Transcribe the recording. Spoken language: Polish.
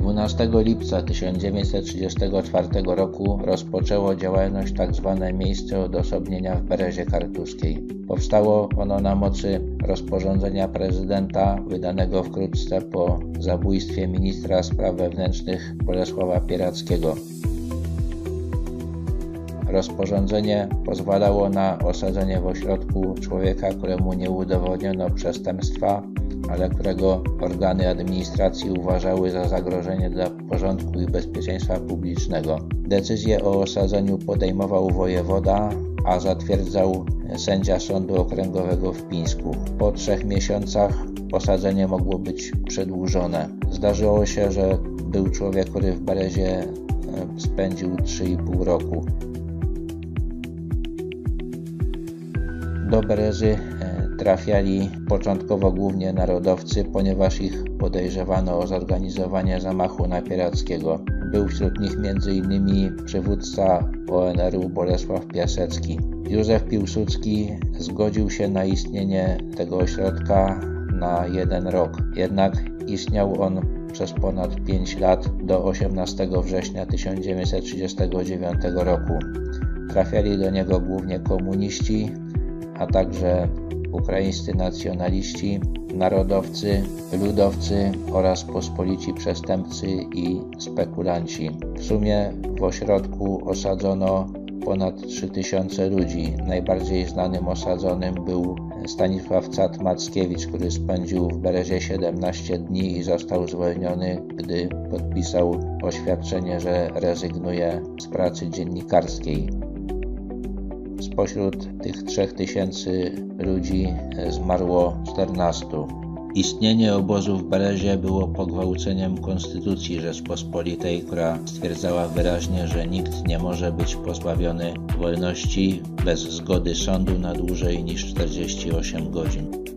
12 lipca 1934 roku rozpoczęło działalność tzw. Tak miejsce odosobnienia w Berezie Kartuskiej. Powstało ono na mocy rozporządzenia prezydenta wydanego wkrótce po zabójstwie ministra spraw wewnętrznych Bolesława Pierackiego. Rozporządzenie pozwalało na osadzenie w ośrodku człowieka, któremu nie udowodniono przestępstwa, ale którego organy administracji uważały za zagrożenie dla porządku i bezpieczeństwa publicznego. Decyzję o osadzeniu podejmował wojewoda, a zatwierdzał sędzia Sądu Okręgowego w Pińsku. Po trzech miesiącach osadzenie mogło być przedłużone. Zdarzyło się, że był człowiek, który w Berezie e, spędził 3,5 roku. Do Berezy trafiali początkowo głównie narodowcy, ponieważ ich podejrzewano o zorganizowanie zamachu na Pierackiego. Był wśród nich m.in. przywódca ONR-u Bolesław Piasecki. Józef Piłsudski zgodził się na istnienie tego ośrodka na jeden rok. Jednak istniał on przez ponad 5 lat do 18 września 1939 roku. Trafiali do niego głównie komuniści, a także ukraińscy nacjonaliści, narodowcy, ludowcy oraz pospolici przestępcy i spekulanci. W sumie w ośrodku osadzono ponad 3000 ludzi. Najbardziej znanym osadzonym był Stanisław Cat Mackiewicz, który spędził w Berezie 17 dni i został zwolniony, gdy podpisał oświadczenie, że rezygnuje z pracy dziennikarskiej. Spośród tych 3000 ludzi zmarło 14. Istnienie obozu w Berezie było pogwałceniem Konstytucji Rzeczpospolitej, która stwierdzała wyraźnie, że nikt nie może być pozbawiony wolności bez zgody sądu na dłużej niż 48 godzin.